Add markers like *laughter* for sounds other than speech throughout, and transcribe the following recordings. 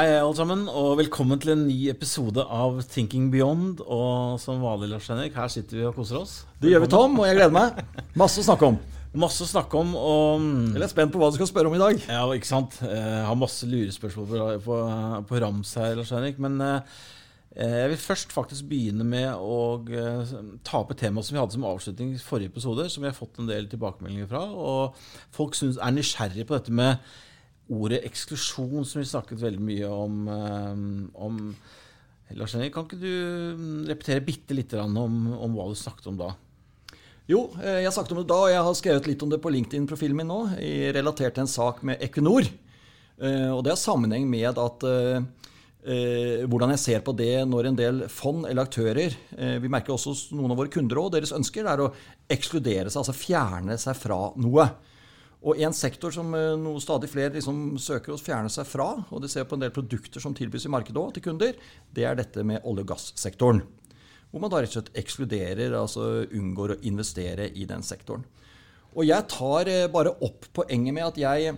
Hei, alle sammen, og velkommen til en ny episode av Thinking Beyond. Og som vanlig, Lars Henrik, her sitter vi og koser oss. Det gjør vi, Tom, og jeg gleder meg. Masse å snakke om. Masse å snakke om. og... Jeg er spent på hva du skal spørre om i dag. Ja, ikke sant? Jeg har masse lurespørsmål på, på, på rams her, Lars Henrik. Men eh, jeg vil først faktisk begynne med å eh, ta opp et tema som vi hadde som avslutning i forrige episode, som vi har fått en del tilbakemeldinger fra. Og folk synes, er nysgjerrige på dette med ordet eksklusjon, som vi snakket veldig mye om. Eh, om Lars Henrik, kan ikke du mm, repetere bitte litt om, om, hva du snakket om da? Jo, eh, jeg snakket om det da, og jeg har skrevet litt om det på LinkedIn-profilen min nå, relatert til en sak med Equinor. Eh, og det har sammenheng med at hvordan jeg ser på det når en del fond eller aktører Vi merker også noen av våre kunder og deres ønsker er å ekskludere seg, altså fjerne seg fra noe. Og en sektor som eh, noe stadig flere liksom søker å fjerne seg fra, og de ser på en del produkter som tilbys i markedet òg til kunder, det er dette med olje- og gassektoren. Hvor man da rett og slett ekskluderer, altså unngår å investere i den sektoren. Og jeg tar eh, bare opp poenget med at jeg er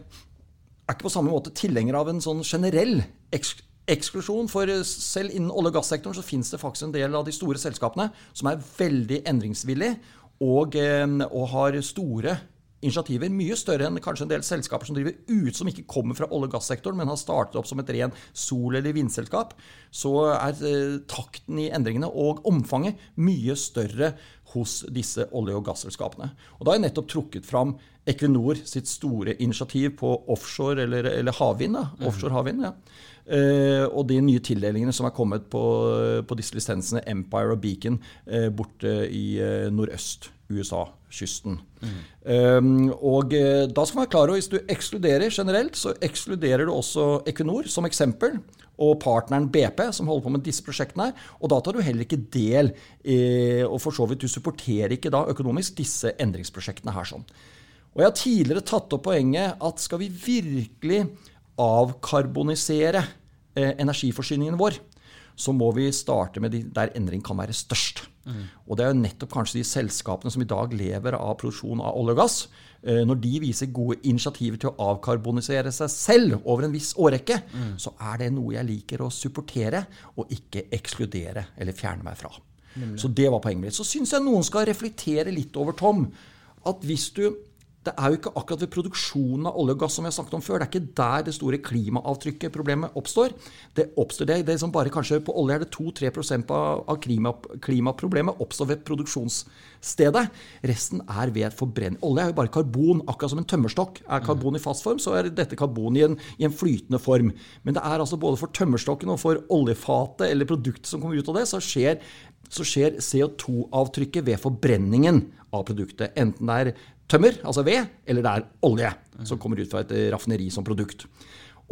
ikke på samme måte tilhenger av en sånn generell eksklusjon. For selv innen olje- og gassektoren så finnes det faktisk en del av de store selskapene som er veldig endringsvillige og, eh, og har store initiativer mye større enn kanskje en del selskaper som driver ut, som ikke kommer fra olje- og gassektoren, men har startet opp som et ren sol- eller vindselskap, så er eh, takten i endringene og omfanget mye større hos disse olje- og gasselskapene. Og Da har jeg nettopp trukket fram Equinor sitt store initiativ på offshore, eller, eller havvind. Mm. Offshore havvind, ja. Uh, og de nye tildelingene som er kommet på, på disse lisensene, Empire og Beacon, uh, borte i uh, nordøst. USA-kysten. Mm. Um, og uh, da skal man være klar over, Hvis du ekskluderer generelt, så ekskluderer du også Equinor som eksempel. Og partneren BP, som holder på med disse prosjektene. Og da tar du heller ikke del i, Og for så vidt, du supporterer ikke da økonomisk disse endringsprosjektene her. sånn. Og jeg har tidligere tatt opp poenget at skal vi virkelig avkarbonisere eh, energiforsyningen vår, så må vi starte med de der endring kan være størst. Mm. Og det er jo nettopp kanskje de selskapene som i dag lever av produksjon av olje og gass. Eh, når de viser gode initiativer til å avkarbonisere seg selv over en viss årrekke, mm. så er det noe jeg liker å supportere, og ikke ekskludere eller fjerne meg fra. Mm. Så det var poenget mitt. Så syns jeg noen skal reflektere litt over, Tom, at hvis du det er jo ikke akkurat ved produksjonen av olje og gass som vi har snakket om før. Det er ikke der det store klimaavtrykket problemet oppstår. Det oppstår det, det som bare kanskje På olje er det 2-3 av, av klima, klimaproblemet oppstår ved produksjonsstedet. Resten er ved forbrenning. Olje er jo bare karbon, akkurat som en tømmerstokk. Er karbon i fast form, så er dette karbon i en, i en flytende form. Men det er altså både for tømmerstokken og for oljefatet eller produktet som kommer ut av det, så skjer så skjer CO2-avtrykket ved forbrenningen av produktet. Enten det er tømmer, altså ved, eller det er olje som kommer ut fra et raffineri som produkt.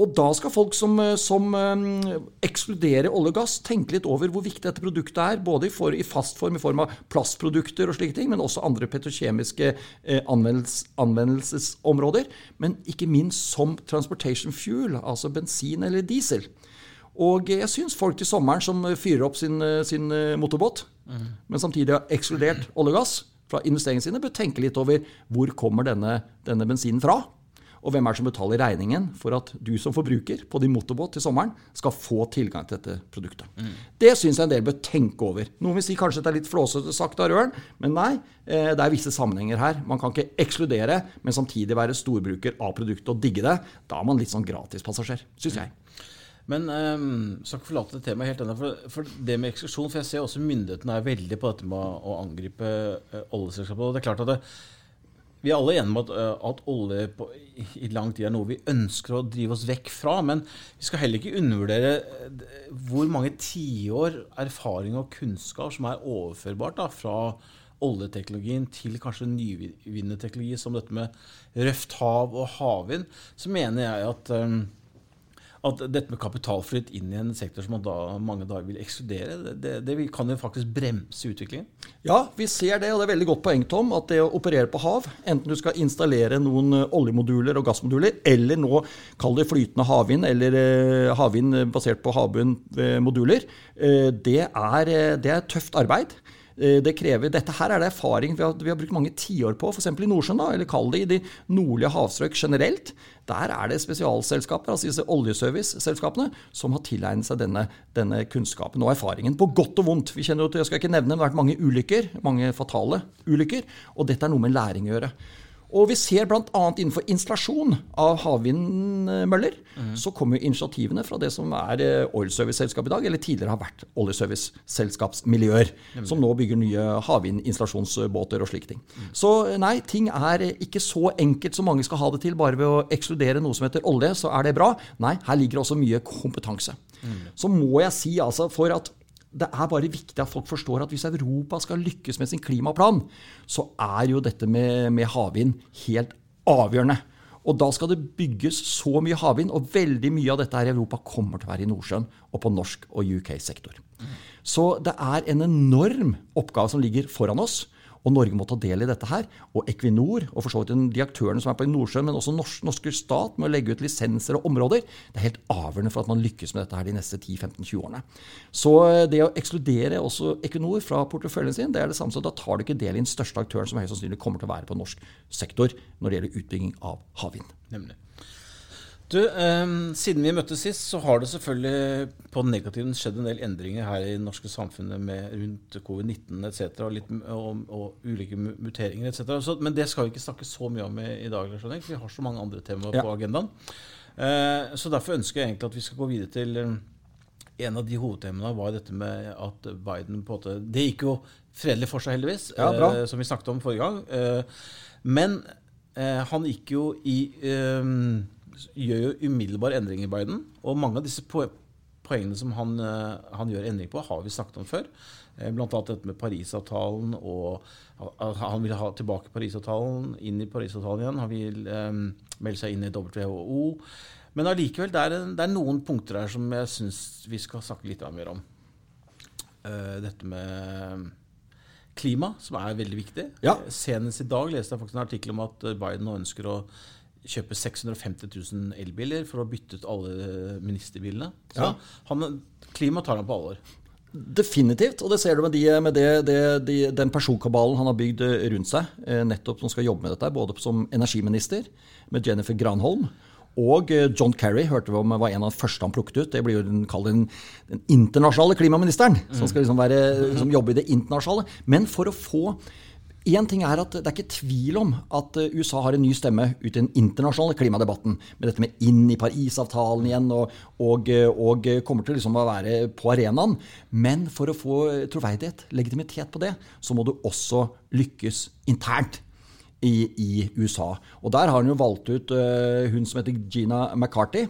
Og da skal folk som, som um, ekskluderer olje og gass, tenke litt over hvor viktig dette produktet er. Både i, for, i fast form i form av plastprodukter og slike ting, men også andre petrokjemiske eh, anvendelses, anvendelsesområder. Men ikke minst som transportation fuel, altså bensin eller diesel. Og jeg syns folk til sommeren som fyrer opp sin, sin motorbåt, mm. men samtidig har ekskludert olje og gass, fra investeringene sine, bør tenke litt over hvor kommer denne, denne bensinen fra. Og hvem er det som betaler regningen for at du som forbruker på din motorbåt til sommeren skal få tilgang til dette produktet. Mm. Det syns jeg en del bør tenke over. Noen vil si kanskje det er litt flåsete sagt av Røren, men nei. Eh, det er visse sammenhenger her. Man kan ikke ekskludere, men samtidig være storbruker av produktet og digge det. Da er man litt sånn gratispassasjer, syns jeg. Men um, skal ikke forlate det temaet helt ennå. For, for, det med eksklusjon For jeg ser også myndighetene er veldig på dette med å, angripe uh, oljeselskapet. Og det er klart at det, vi er alle enige om at, uh, at olje på, i, i, lang tid er noe vi ønsker å drive oss vekk fra. Men vi skal heller ikke undervurdere uh, hvor mange tiår erfaring og kunnskap som er overførbart da, fra oljeteknologien til kanskje nyvinnerteknologi som dette med røft hav og havvind. Så mener jeg at um, at dette med kapitalflyt inn i en sektor som man da, mange dager vil ekskludere, det, det, kan jo faktisk bremse utviklingen? Ja, vi ser det, og det er veldig godt poeng, Tom, at det å operere på hav, enten du skal installere noen eh, oljemoduler og gassmoduler, eller nå kall det flytende havvind, eller eh, havvind basert på havbunnmoduler, eh, det, det er tøft arbeid. Eh, det krever, Dette her er det erfaring vi har, vi har brukt mange tiår på, f.eks. i Nordsjøen, da, eller kall det i de nordlige havstrøk generelt. Der er det spesialselskaper, altså disse oljeservice-selskapene, som har tilegnet seg denne, denne, kunnskapen og erfaringen. På godt og vondt. Vi kjenner, jo til, jeg skal ikke nevne, det har vært mange ulykker, mange fatale ulykker, og dette er noe med læring å gjøre. Og vi ser bl.a. innenfor installasjon av havvindmøller, mm. så kommer initiativene fra det som er eh, oilserviceselskap i dag, eller tidligere har vært oljeserviceselskapsmiljøer, mm. som nå bygger nye havvindinstallasjonsbåter og slike ting. Mm. Så nei, ting er ikke så enkelt som mange skal ha det til. Bare ved å ekskludere noe som heter olje, så er det bra. Nei, her ligger også mye kompetanse. Så må jeg si altså for at det er bare viktig at folk forstår at hvis Europa skal lykkes med sin klimaplan, så er jo dette med, med havvind helt avgjørende. Og da skal det bygges så mye havvind, og veldig mye av dette her i Europa kommer til å være i Nordsjøen og på norsk og UK-sektor. Så det er en enorm oppgave som ligger foran oss. Og Norge må ta del i dette her. Og Equinor og for så vidt de aktørene som er på Nordsjøen, men også norsk, norske stat med å legge ut lisenser og områder, det er helt avgjørende for at man lykkes med dette her de neste 10-15-20 årene. Så eh, det å ekskludere også Equinor fra porteføljen sin, det er det samme som da tar du ikke del i den største aktøren som høyst sannsynlig kommer til å være på norsk sektor når det gjelder utbygging av havvind. Nemlig. Du, um, Siden vi møttes sist, så har det selvfølgelig på negativen skjedd en del endringer her i det norske samfunnet med rundt covid-19 etc. Og, og, og, ulike muteringer etc. men det skal vi ikke snakke så mye om i, i dag. for Vi har så mange andre temaer ja. på agendaen. Uh, så derfor ønsker jeg egentlig at vi skal gå videre til um, en av de hovedtemaene var dette med at Biden på en måte Det gikk jo fredelig for seg, heldigvis, ja, eh, som vi snakket om forrige gang. Eh, men han gikk jo i um, gjør jo umiddelbar endring i Biden. Og mange av disse poengene som han, eh, han gjør endring på, har vi snakket om før. Bl.a. blant annet dette med Parisavtalen og Han vil ha tilbake Parisavtalen, inn i Parisavtalen igjen. Han vil um, melde seg inn i WHO. Men allikevel, det, det, er noen punkter her som jeg syns vi skal snakke litt mer om. Uh, dette med klima, som er veldig viktig. Ja. Senest i dag leste jeg faktisk en artikkel om at Biden nå ønsker å kjøpe 650 000 elbiler for å bytte ut alle ministerbilene. Så ja. han, klima tar han på alvor. Definitivt, og det ser du med, de, med det, det, de, den personkabalen han har bygd rundt seg, eh, nettopp som skal jobbe med dette, både som energiminister med Jennifer Granholm. Og eh, John Kerry hørte vi om var en av de første han plukket ut. Det blir jo den, den, den internasjonale klimaministeren, som skal liksom være, som jobbe i det internasjonale. Men for å få Én ting er at Det er ikke tvil om at eh, USA har en ny stemme ut i den internasjonale klimadebatten. Med dette med inn i Parisavtalen igjen, og, og, eh, og kommer til liksom å være på arenaen. Men for å få troverdighet, legitimitet på det, så må du også lykkes internt. I, i USA. Og der har han jo valgt ut uh, hun som heter Gina McCarthy.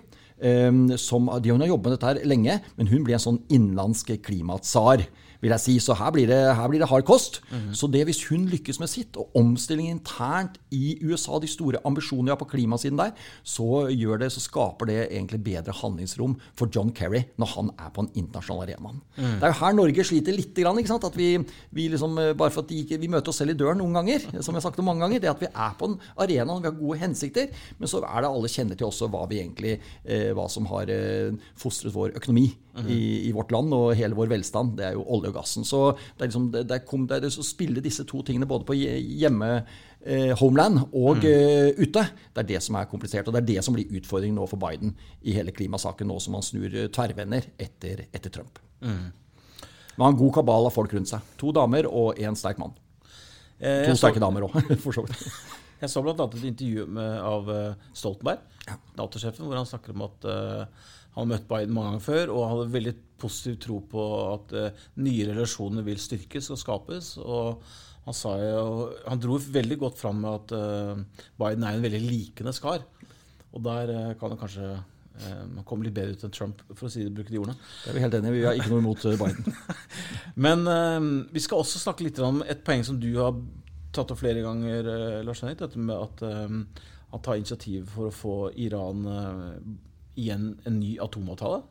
Um, som, de, hun har jobbet med dette her lenge, men hun blir en sånn innenlandsk klimatsar vil jeg si. Så her blir det, her blir det hard kost. Mm. Så det hvis hun lykkes med sitt, og omstilling internt i USA, de store ambisjonene de har på klimasiden der, så gjør det, så skaper det egentlig bedre handlingsrom for John Kerry når han er på en internasjonal arena. Mm. Det er jo her Norge sliter litt. Grann, ikke sant? At vi, vi liksom, bare for at de vi møter oss selv i døren noen ganger, som jeg har sagt det mange ganger. Det at vi er på en arena og vi har gode hensikter, men så er det alle kjenner til også hva vi egentlig, eh, hva som har eh, fostret vår økonomi mm. i, i, vårt land og hele vår velstand. Det er jo olje og gassen. Så det er, liksom, det, det kom, det er å spille disse to tingene både på hjemme eh, homeland og mm. uh, ute. Det er det som er komplisert. Og det er det som blir utfordringen nå for Biden i hele klimasaken, nå som han snur tverrvenner etter, etter Trump. Mm. Men han har en god kabal av folk rundt seg. To damer og én sterk mann. Eh, to sterke damer òg, *laughs* for så vidt. Jeg så bl.a. et intervju med, av uh, Stoltenberg, ja. Nato-sjefen, hvor han snakker om at uh, han har møtt Biden mange ganger før og hadde veldig positiv tro på at uh, nye relasjoner vil styrkes og skapes. og han, sa jo, han dro veldig godt fram med at uh, Biden er en veldig likende skar. Og der uh, kan det kanskje man komme litt bedre ut enn Trump, for å si det, bruke de ordene. Det er vi helt enige Vi har ikke noe imot Biden. *laughs* Men vi skal også snakke litt om et poeng som du har tatt opp flere ganger, Lars Henrik. Dette med at han tar initiativ for å få Iran igjen en ny atomavtale?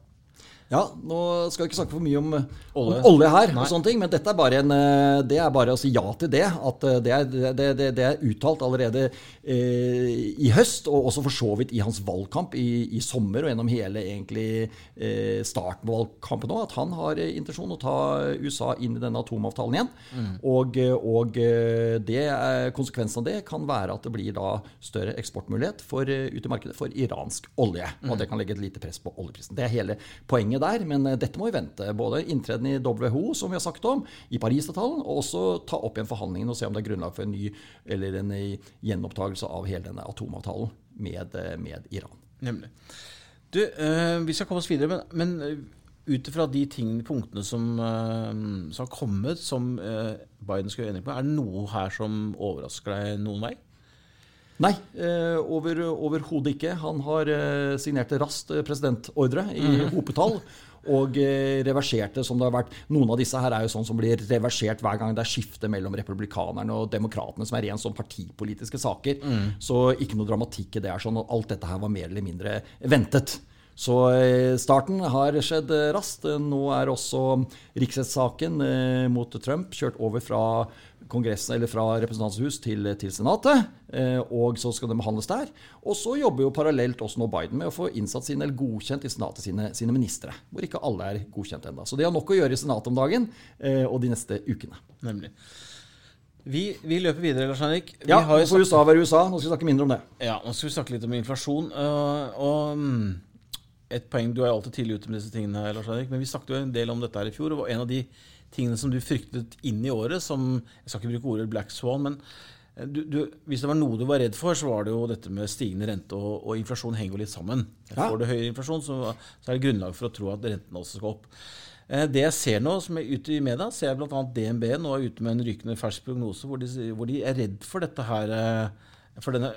Ja, nå skal vi ikke snakke for mye om Olje. om olje her, Nei. og sånne ting, men dette er bare, en, eh, det er bare å si ja til det. At eh, det er, det, det, det er uttalt allerede eh, i høst, og også for så vidt i hans valgkamp i, i sommer og gjennom hele egentlig eh, starten på valgkampen nå, at han har eh, intensjon å ta USA inn i denne atomavtalen igjen. Og, eh, og eh, det er, konsekvensen av det kan være at det blir da større eksportmulighet for, eh, ute i markedet for iransk olje. Og det kan legge et lite press på oljeprisen. Det er hele poenget der, men eh, dette må vi vente. Både inntreden i WHO, som vi har sagt om, i Parisavtalen, og også ta opp igjen forhandlingene og se om det er grunnlag for en ny eller en eh, gjenopptakelse av hele denne atomavtalen med, eh, med Iran. Nemlig. Du, øh, vi skal komme oss videre, men, men ut ifra de ting, punktene som, som har kommet, som Biden skal gjøre enig på, er det noe her som overrasker deg noen vei? Nei, eh, over, overhodet ikke. Han har eh, signert raskt eh, presidentordre i hopetall. Og eh, reverserte som det har vært Noen av disse her er jo sånn som blir reversert hver gang det er skifte mellom republikanerne og demokratene, som er rent sånn partipolitiske saker. Så ikke noe dramatikk i det. er sånn, Alt dette her var mer eller mindre ventet. Så eh, starten har skjedd eh, raskt. Nå er også riksrettssaken eh, mot Trump kjørt over fra Kongressen, eller fra Representantenes til, til Senatet. eh, Og så skal det behandles der. Og så jobber jo parallelt også nå Biden med å få innsatt sine, eller godkjent i Senatet sine, sine ministre. Hvor ikke alle er godkjent ennå. Så de har nok å gjøre i Senatet om dagen eh, og de neste ukene. Nemlig. Vi, vi løper videre, Lars Henrik. Vi Ja, nå får USA være USA. Nå skal vi snakke mindre om det. Ja, nå skal vi snakke litt om inflasjon. øh, og mm, et poeng Du er alltid tidlig ute med disse tingene, Lars Erik, men vi snakket jo en del om dette her i fjor. og En av de tingene som du fryktet inn i året, som Jeg skal ikke bruke ordet black swan, men eh, du, du, hvis det var noe du var redd for, så var det jo dette med stigende rente og, og inflasjon henger jo litt sammen. Ja. Får du høyere inflasjon, så, så er det grunnlag for å tro at rentene også skal opp. Eh, Det jeg ser nå, som er ute i media, ser jeg bl.a. DNB nå er ute med en rykende fersk prognose hvor de, hvor de er redd for dette her eh, for denne,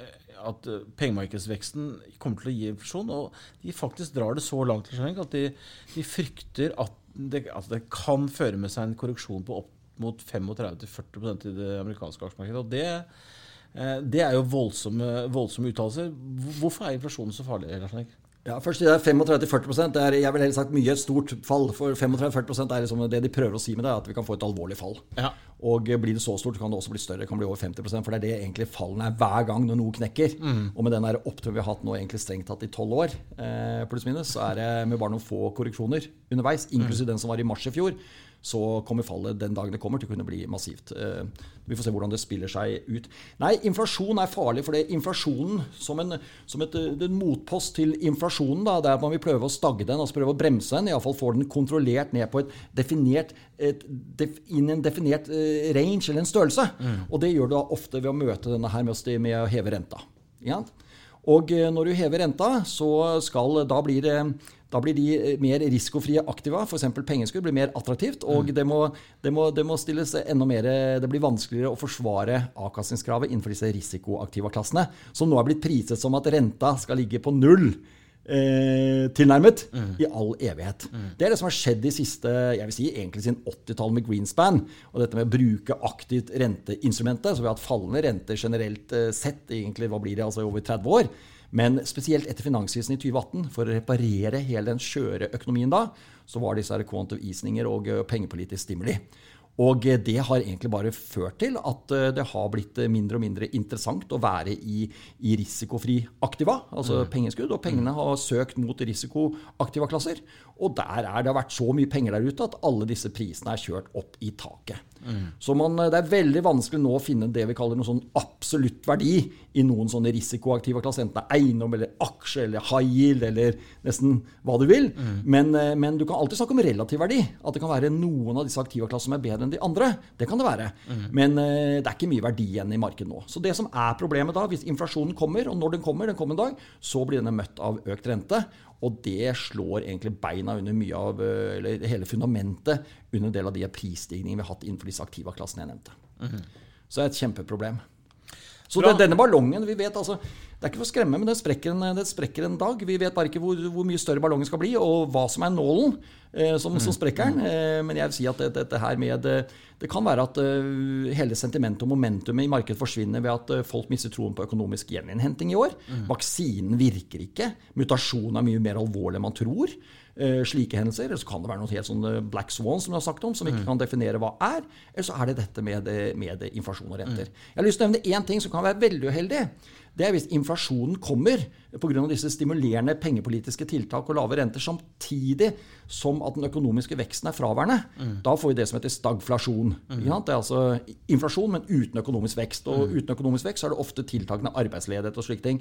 at eh, pengemarkedsveksten kommer til å gi inflasjon. Og de faktisk drar det så langt at de, de frykter at det, at det kan føre med seg en korreksjon på opp mot 35-40% i det amerikanske aksjemarkedet. Og det, eh, det er jo voldsomme, voldsomme uttalelser. Hvor- Hvorfor er inflasjonen så farlig? Lars Henrik? Ja, først det er 35-40 det er jeg vil heller sagt mye et stort fall. For 35-40% er liksom det de prøver å si med det, at vi kan få et alvorlig fall. Ja. Og blir det så stort, kan det også bli større. Det kan bli over 50% For det er det egentlig fallene er hver gang når noe knekker. Og med den oppturen vi har hatt nå egentlig strengt tatt i tolv år, eh, pluss minus, så er det med bare noen få korreksjoner underveis, inklusiv den som var i mars i fjor, så kommer fallet den dagen det kommer til å kunne bli massivt. Eh, vi får se hvordan det spiller seg ut. Nei, inflasjon er farlig, for det er inflasjonen som en, som et, eh, en motpost til inflasjonen, da, det er at man vil prøve å stagge den, altså prøve å bremse den, iallfall få den kontrollert ned på et definert, et, inn en definert eh, range eller en størrelse. Og det gjør du ofte ved å møte denne her med med å heve renta. Ja? Og når du hever renta, så skal da blir det da blir de eh, mer risikofrie aktiva, f.eks. pengeskudd, blir mer attraktivt. Og det, må, det, må, det må stilles enda mer Det blir vanskeligere å forsvare avkastningskravet innenfor disse risikoaktiva klassene, som nå er blitt priset som at renta skal ligge på null. Eh, tilnærmet i all evighet. Det er det som har skjedd de siste jeg vil si egentlig siden 80-tallet med Greenspan. Og dette med å bruke aktivt renteinstrumentet. Så vi har hatt fallende renter generelt eh, sett egentlig, hva blir det, altså over 30 år. Men spesielt etter finanskrisen i 2018, for å reparere hele den skjøre økonomien da, så var disse her quantum easinger og eh, pengepolitisk stimuli. Og eh, det har egentlig bare ført til at eh, det har blitt eh, mindre og mindre interessant å være i, i risikofri aktiva, altså pengeskudd. Og pengene har søkt mot risikoaktiva klasser. Og der er det har vært så mye penger der ute at alle disse prisene er kjørt opp i taket. Så man, det er veldig vanskelig nå å finne det vi kaller noen sånn absolutt verdi i noen sånne risikoaktive klasser, enten det er eiendom eller aksje eller high yield eller nesten hva du vil. Men, eh, men du kan alltid snakke om relativ verdi. At det kan være noen av disse aktiva klassene som er bedre enn de andre. Det kan det være. Men eh, det er ikke mye verdi igjen i markedet nå. Så det som er problemet da, hvis inflasjonen kommer, og når den kommer, den kommer en dag, så blir denne møtt av økt rente. Og det slår egentlig beina under mye av, eh, eller hele fundamentet under en del av de prisstigningene vi har hatt innenfor disse aktiva klassene jeg nevnte. Så det er et kjempeproblem. Så det, denne ballongen, vi vet altså Det er ikke for å skremme, men den sprekker sprekker en dag. Vi vet bare ikke hvor, hvor mye større ballongen skal bli, og hva som er nålen eh, som, som sprekker den. Eh, men jeg vil si at det, dette her med eh, Det kan være at uh, hele sentimentet og momentumet i markedet forsvinner ved at uh, folk mister troen på økonomisk gjeninnhenting i år. Vaksinen virker ikke. Mutasjonen er mye mer alvorlig enn man tror. Eh, slike hendelser. Eller så kan det være noe helt sånn eh, black swan som vi har sagt om, som vi ikke kan definere hva er. Eller så er det dette med, med inflasjon og renter. Jeg har lyst til å nevne én ting som kan være veldig uheldig det er hvis inflasjonen kommer pga. disse stimulerende pengepolitiske tiltak og lave renter, samtidig som at den økonomiske veksten er fraværende. Mm. Da får vi det som heter stagflasjon. Mm. Det er altså inflasjon, men uten økonomisk vekst. Og mm. uten økonomisk vekst så er det ofte tiltakende arbeidsledighet og slike ting.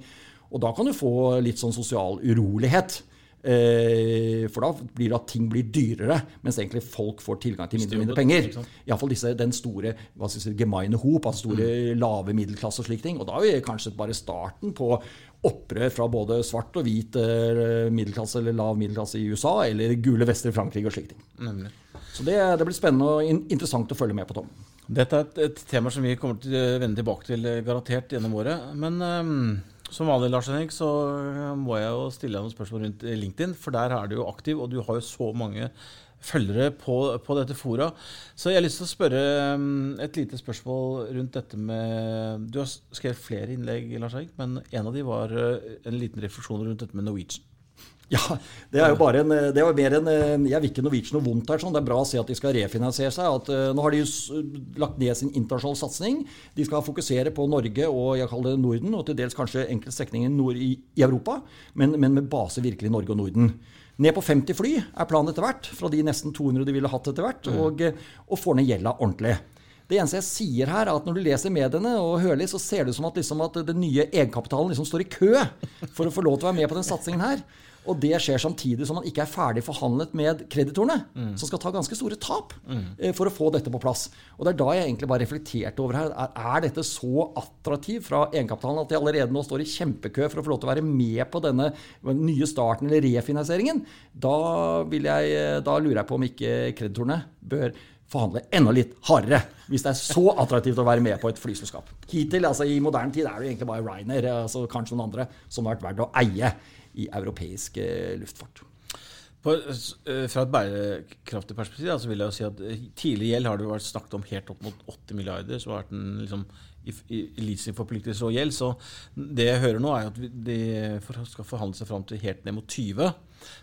Og da kan du få litt sånn sosial urolighet. Eh, for da blir det at ting blir dyrere, mens egentlig folk får tilgang til mindre og mindre penger. Iallfall den store hva skal si, gemeine hop, altså store mm. lave middelklasse og slike ting. Og da er vi kanskje bare starten på opprør fra både svart og hvit eh, middelklasse eller lav middelklasse i USA, eller gule vester i Frankrike og slike ting. Nemlig. Så det, det, blir spennende og interessant å følge med på, Tom. Dette er et, et tema som vi kommer til å vende tilbake til eh, garantert gjennom året. Men um som vanlig Lars Henrik, så må jeg jo stille deg noen spørsmål rundt LinkedIn. For der er du jo aktiv, og du har jo så mange følgere på, på dette fora. Så jeg har lyst til å spørre um, et lite spørsmål rundt dette med Du har skrevet flere innlegg, Lars Henrik, men en av de var uh, en liten refleksjon rundt dette med Norwegian. Ja, det er jo bare en, det var mer en Jeg vil ikke Norwegian noe vondt her. sånn. Det er bra å se at de skal refinansiere seg. at uh, Nå har de jo lagt ned sin internasjonale satsing. De skal fokusere på Norge og jeg kaller det Norden, og til dels kanskje enkelte strekninger nord i, i Europa, men, men, med base virkelig i Norge og Norden. Ned på 50 fly er planen etter hvert, fra de nesten 200 de ville hatt etter hvert, mm. og, og får ned gjelda ordentlig. Det eneste jeg sier her, er at når du leser mediene og hører litt, så ser det ut som at, liksom at den nye egenkapitalen liksom står i kø for å få lov til å være med på den satsingen her. Og det skjer samtidig som man ikke er ferdig forhandlet med kreditorene, mm. som skal ta ganske store tap mm. Eh, for å få dette på plass. Og Det er da jeg egentlig bare reflekterte over her. Er, er dette så attraktivt fra egenkapitalen at de allerede nå står i kjempekø for å få lov til å være med på denne nye starten eller refinansieringen? Da, jeg, eh, da lurer jeg på om ikke kreditorene bør forhandle enda litt hardere hvis det er så attraktivt å være med på et flyselskap. Hittil, altså I moderne tid er det egentlig bare Ryanair altså kanskje noen andre, som har vært verdt å eie i europeisk eh, luftfart. På, eh, fra et bærekraftig perspektiv altså vil jeg jo si at eh, tidlig gjeld har det vært snakket om helt opp mot 80 milliarder. så har vært en liksom, i, i leasingforpliktelser og gjeld. Så det jeg hører nå, er at de skal forhandle seg fram til helt ned mot 20.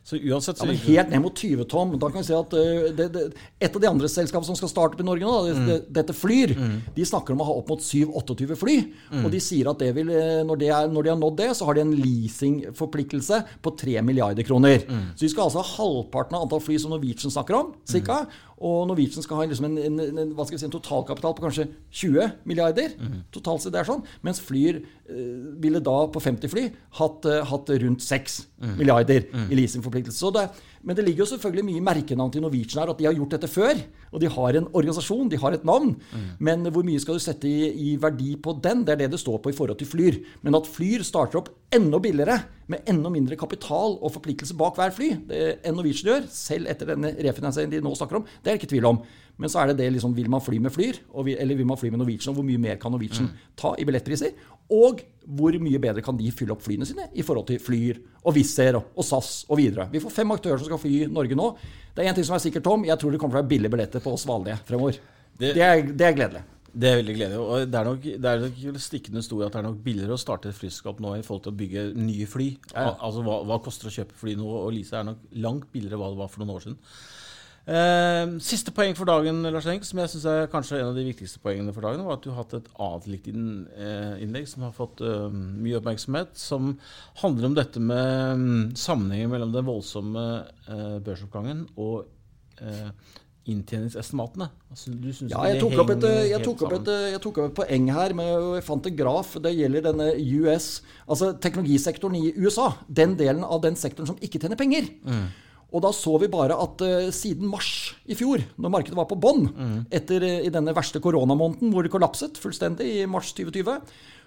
Så uansett, så ja, men Helt ned mot 20 tom. Da kan vi si at uh, det, det, Et av de andre selskapene som skal starte opp i Norge nå, det, mm. dette Flyr, mm. de snakker om å ha opp mot 7-28 fly. Mm. Og de sier at vil, eh, når, er, når, de har nådd det, så har de en leasingforpliktelse på 3 milliarder kroner. Mm. Så de skal altså ha halvparten av antall fly som Norwegian snakker om, cirka. Og Norwegian skal ha liksom en, en, en, si, en totalkapital på kanskje 20 milliarder. Mm. totalt sett det er sånn, Mens Flyr eh, ville da på 50 fly hatt, eh, hatt rundt 6 mm. milliarder mm. i leasingforpliktelse. Det, men det ligger jo selvfølgelig mye merkenavn til Norwegian her, at de har gjort dette før. Og de har en organisasjon, de har et navn. Mm. Men hvor mye skal du sette i, i, verdi på den? Det er det det står på i forhold til Flyr. Men at Flyr starter opp enda billigere, med enda mindre kapital og forpliktelse bak hver fly, enn Norwegian gjør, selv etter denne refinansieringen de nå snakker om, det er det ikke tvil om. Men så er det det liksom, vil man fly med Flyr, eller vil man fly med Norwegian? Og hvor mye mer kan Norwegian mm. ta i billettpriser? Og hvor mye bedre kan de fylle opp flyene sine i forhold til Flyr og Wizz Air og SAS og videre. Vi får fem aktører som skal fly Norge nå. Det er én ting som er sikkert, Tom. Jeg tror det kommer til å være billige billetter på oss vanlige fremover. Det, det, er, det, er, gledelig. Det er veldig gledelig. og Det er nok, det er nok stikkende stor at det er nok billigere å starte et flyskap nå i forhold til å bygge nye fly. Ja. Altså hva, hva koster å kjøpe fly nå? Og Lise er nok langt billigere hva det var for noen år siden. Eh, siste poeng for dagen, Lars Henk, som jeg synes er kanskje en av de viktigste poengene for dagen, var at du har hatt et annet LinkedIn-innlegg som har fått uh, mye oppmerksomhet, som handler om dette med um, sammenhengen mellom den voldsomme uh, børsoppgangen og uh, inntjeningsestimatene. Altså, ja, jeg tok, opp et, jeg, tok opp et, jeg tok opp et poeng her. Med, jeg fant en graf. Det gjelder denne US, altså teknologisektoren i USA. Den delen av den sektoren som ikke tjener penger. Mm. Og da så vi bare at uh, siden mars i fjor, når markedet var på bånn, mm. etter uh, i denne verste koronamåneden hvor det kollapset fullstendig i mars 2020,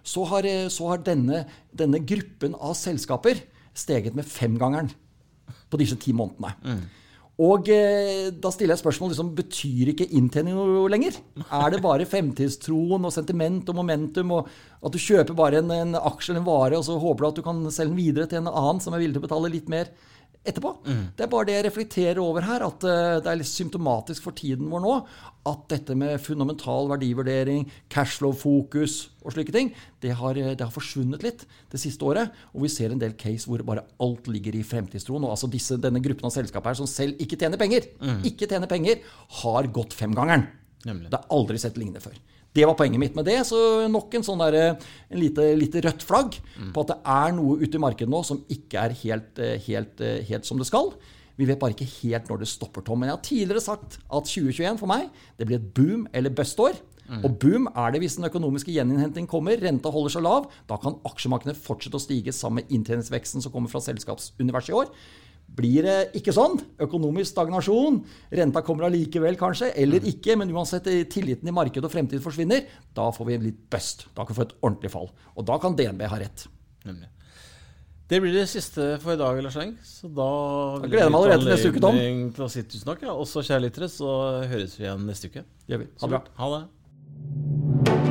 så har, uh, så har denne, denne, gruppen av selskaper steget med femgangeren på disse ti månedene. Mm. Og da stiller jeg spørsmål liksom, betyr ikke inntjening noe lenger? Er det bare fremtidstroen og sentiment og momentum, og at du kjøper bare en, en aksje eller en vare, og så håper du at du kan selge den videre til en annen som er villig til å betale litt mer? Etterpå. Det er bare det jeg reflekterer over her, at eh, det er litt symptomatisk for tiden vår nå at dette med fundamental verdivurdering, cashflow-fokus og slike ting, det har, eh, det har, forsvunnet litt det siste året. Og vi ser en del case hvor bare alt ligger i fremtidstroen. Og altså disse, denne gruppen av selskaper her som selv ikke tjener penger, ikke tjener penger, har gått femgangeren. Nemlig. Det er aldri sett lignende før. Det var poenget mitt med det. Så nok en sånn der, en lite, lite rødt flagg på at det er noe ute i markedet nå som ikke er helt, eh, helt, eh, helt som det skal. Vi vet bare ikke helt når det stopper, Tom. Men jeg har tidligere sagt at 2021 for meg det blir et boom eller bust-år. Og boom er det hvis den økonomiske gjeninnhenting kommer, renta holder seg lav. Da kan aksjemarkedene fortsette å stige sammen med inntjeningsveksten som kommer fra selskapsuniverset i år. Blir det ikke sånn, økonomisk stagnasjon, renta kommer allikevel kanskje, eller ikke, men uansett eh, tilliten i markedet og fremtid forsvinner, da får vi litt bust. Da kan vi få et ordentlig fall. Og da kan DNB ha rett. Nemlig. Det blir det siste for i dag, Lars Eng. Så da jeg gleder jeg meg allerede til neste uke, Tom. Til å si tusen takk. Ja. Og så, kjære lyttere, så høres vi igjen neste uke. Det gjør vi. Ha det bra. Ha det.